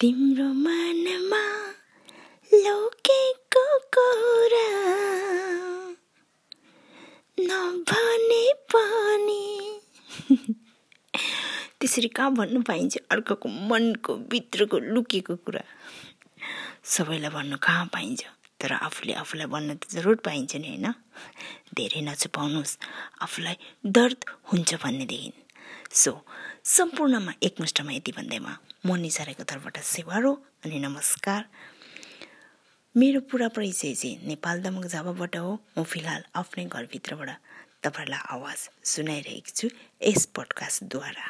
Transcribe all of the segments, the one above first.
तिम्रो मनमा लौकेको कुरा नभने पनि। त्यसरी कहाँ भन्नु पाइन्छ अर्काको मनको भित्रको लुकेको कुरा? सबैलाई भन्नु कहाँ पाइन्छ? तर आफूले आफूलाई भन्न त जरुर पाइन्छ नि होइन? धेरै नछुपाउनुहोस्। आफूलाई दर्द हुन्छ भन्नेदेखि। सो सम्पूर्णमा एकमुष्टमा यति भन्दैमा म निसारेको तर्फबाट सेवारो अनि नमस्कार। मेरो पुरा परिचय चाहिँ नेपाल दमक जाबाबाट हो। म फिलहाल आफ्नै घरभित्रबाट तपाईँहरूलाई आवाज सुनाइरहेको छु यस पडकास्टद्वारा।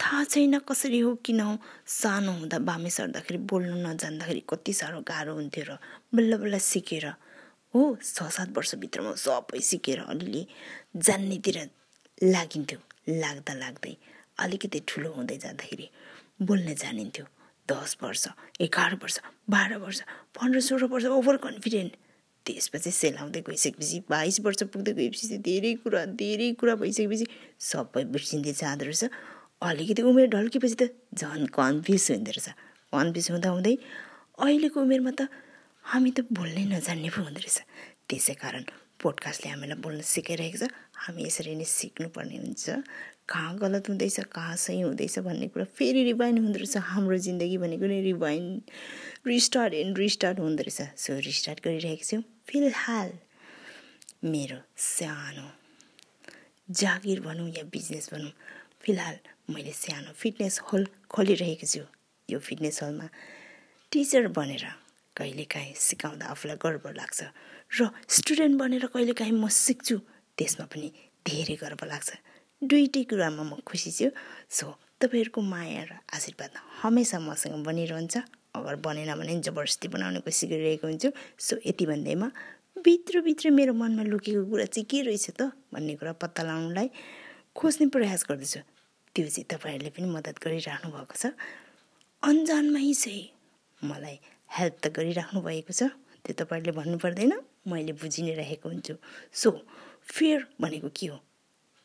थाहा छैन कसरी हो किन हो? सानो हुँदा बामे सर्दाखेरि बोल्नु नजान्दाखेरि कति साह्रो गाह्रो हुन्थ्यो र बल्ल बल्ल सिकेर। हो छ सात वर्षभित्रमा सबै सिकेर अलिअलि जान्नेतिर लागिन्थ्यो। लाग्दा लाग्दै अलिकति ठुलो हुँदै जाँदाखेरि बोल्न जानिन्थ्यो। दस वर्ष एघार वर्ष बाह्र वर्ष पन्ध्र सोह्र वर्ष ओभर कन्फिडेन्ट त्यसपछि सेलाउँदै गइसकेपछि बाइस वर्ष पुग्दै गएपछि धेरै कुरा धेरै कुरा भइसकेपछि सबै बिर्सिँदै जाँदो रहेछ। अलिकति उमेर ढल्केपछि त झन् कन्फ्युज हुँदो रहेछ। कन्फ्युज हुँदा हुँदै अहिलेको उमेरमा त हामी त बोल्नै नजान्ने पो हुँदो रहेछ। त्यसै कारण पोडकास्टले हामीलाई बोल्न सिकाइरहेको छ। हामी यसरी नै सिक्नुपर्ने हुन्छ। कहाँ गलत हुँदैछ कहाँ सही हुँदैछ भन्ने कुरा फेरि रिभाइन हुँदो रहेछ। हाम्रो जिन्दगी भनेको नै रिभाइन रिस्टार्ट एन्ड रिस्टार्ट हुँदो रहेछ। सो रिस्टार्ट गरिरहेको छु। फिलहाल मेरो सानो जागिर भनौँ या बिजनेस भनौँ फिलहाल मैले सानो फिटनेस हल खोलिरहेको छु। यो फिटनेस हलमा टिचर बनेर कहिलेकाहीँ सिकाउँदा आफूलाई गर्व लाग्छ। र स्टुडेन्ट बनेर कहिलेकाहीँ म सिक्छु त्यसमा पनि धेरै गर्व लाग्छ। दुइटै कुरामा म खुसी छु। सो तपाईँहरूको माया र आशीर्वाद हमेसा मसँग बनिरहन्छ। अगर बनेन भने जबरजस्ती बनाउने कोसिस गरिरहेको हुन्छु। सो यति भन्दैमा भित्रभित्र मेरो मनमा लुकेको कुरा चाहिँ के रहेछ त भन्ने कुरा पत्ता लगाउनुलाई खोज्ने प्रयास गर्दछु। त्यो चाहिँ तपाईँहरूले पनि मद्दत गरिराख्नु भएको छ। अन्जानमै चाहिँ मलाई हेल्प त गरिराख्नु भएको छ। त्यो तपाईँहरूले भन्नु पर्दैन मैले बुझि नै राखेको हुन्छु। सो फियर भनेको के हो?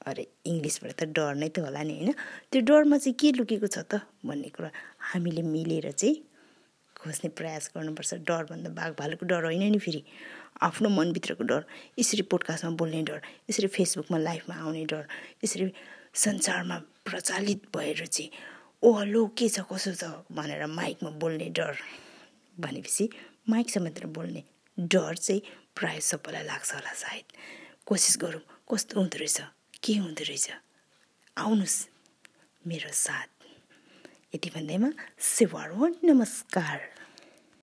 अरे इङ्ग्लिसबाट त डर नै त होला नि होइन? त्यो डरमा चाहिँ के लुकेको छ त भन्ने कुरा हामीले मिलेर चाहिँ खोज्ने प्रयास गर्नुपर्छ। डरभन्दा बाघ भालुको डर होइन नि फेरि। आफ्नो मनभित्रको डर। यसरी पोडकास्टमा बोल्ने डर यसरी फेसबुकमा लाइभमा आउने डर यसरी संसारमा प्रचलित भएर चाहिँ ओ हलो के छ कसो छ भनेर माइकमा बोल्ने डर। भनेपछि माइक समेत बोल्ने डर चाहिँ प्रायः सबैलाई लाग्छ होला सायद। कोसिस गरौँ कस्तो हुँदो रहेछ? के हुँदो रहेछ? आउनुहोस् मेरो साथ। यति भन्दैमा सेवार नमस्कार।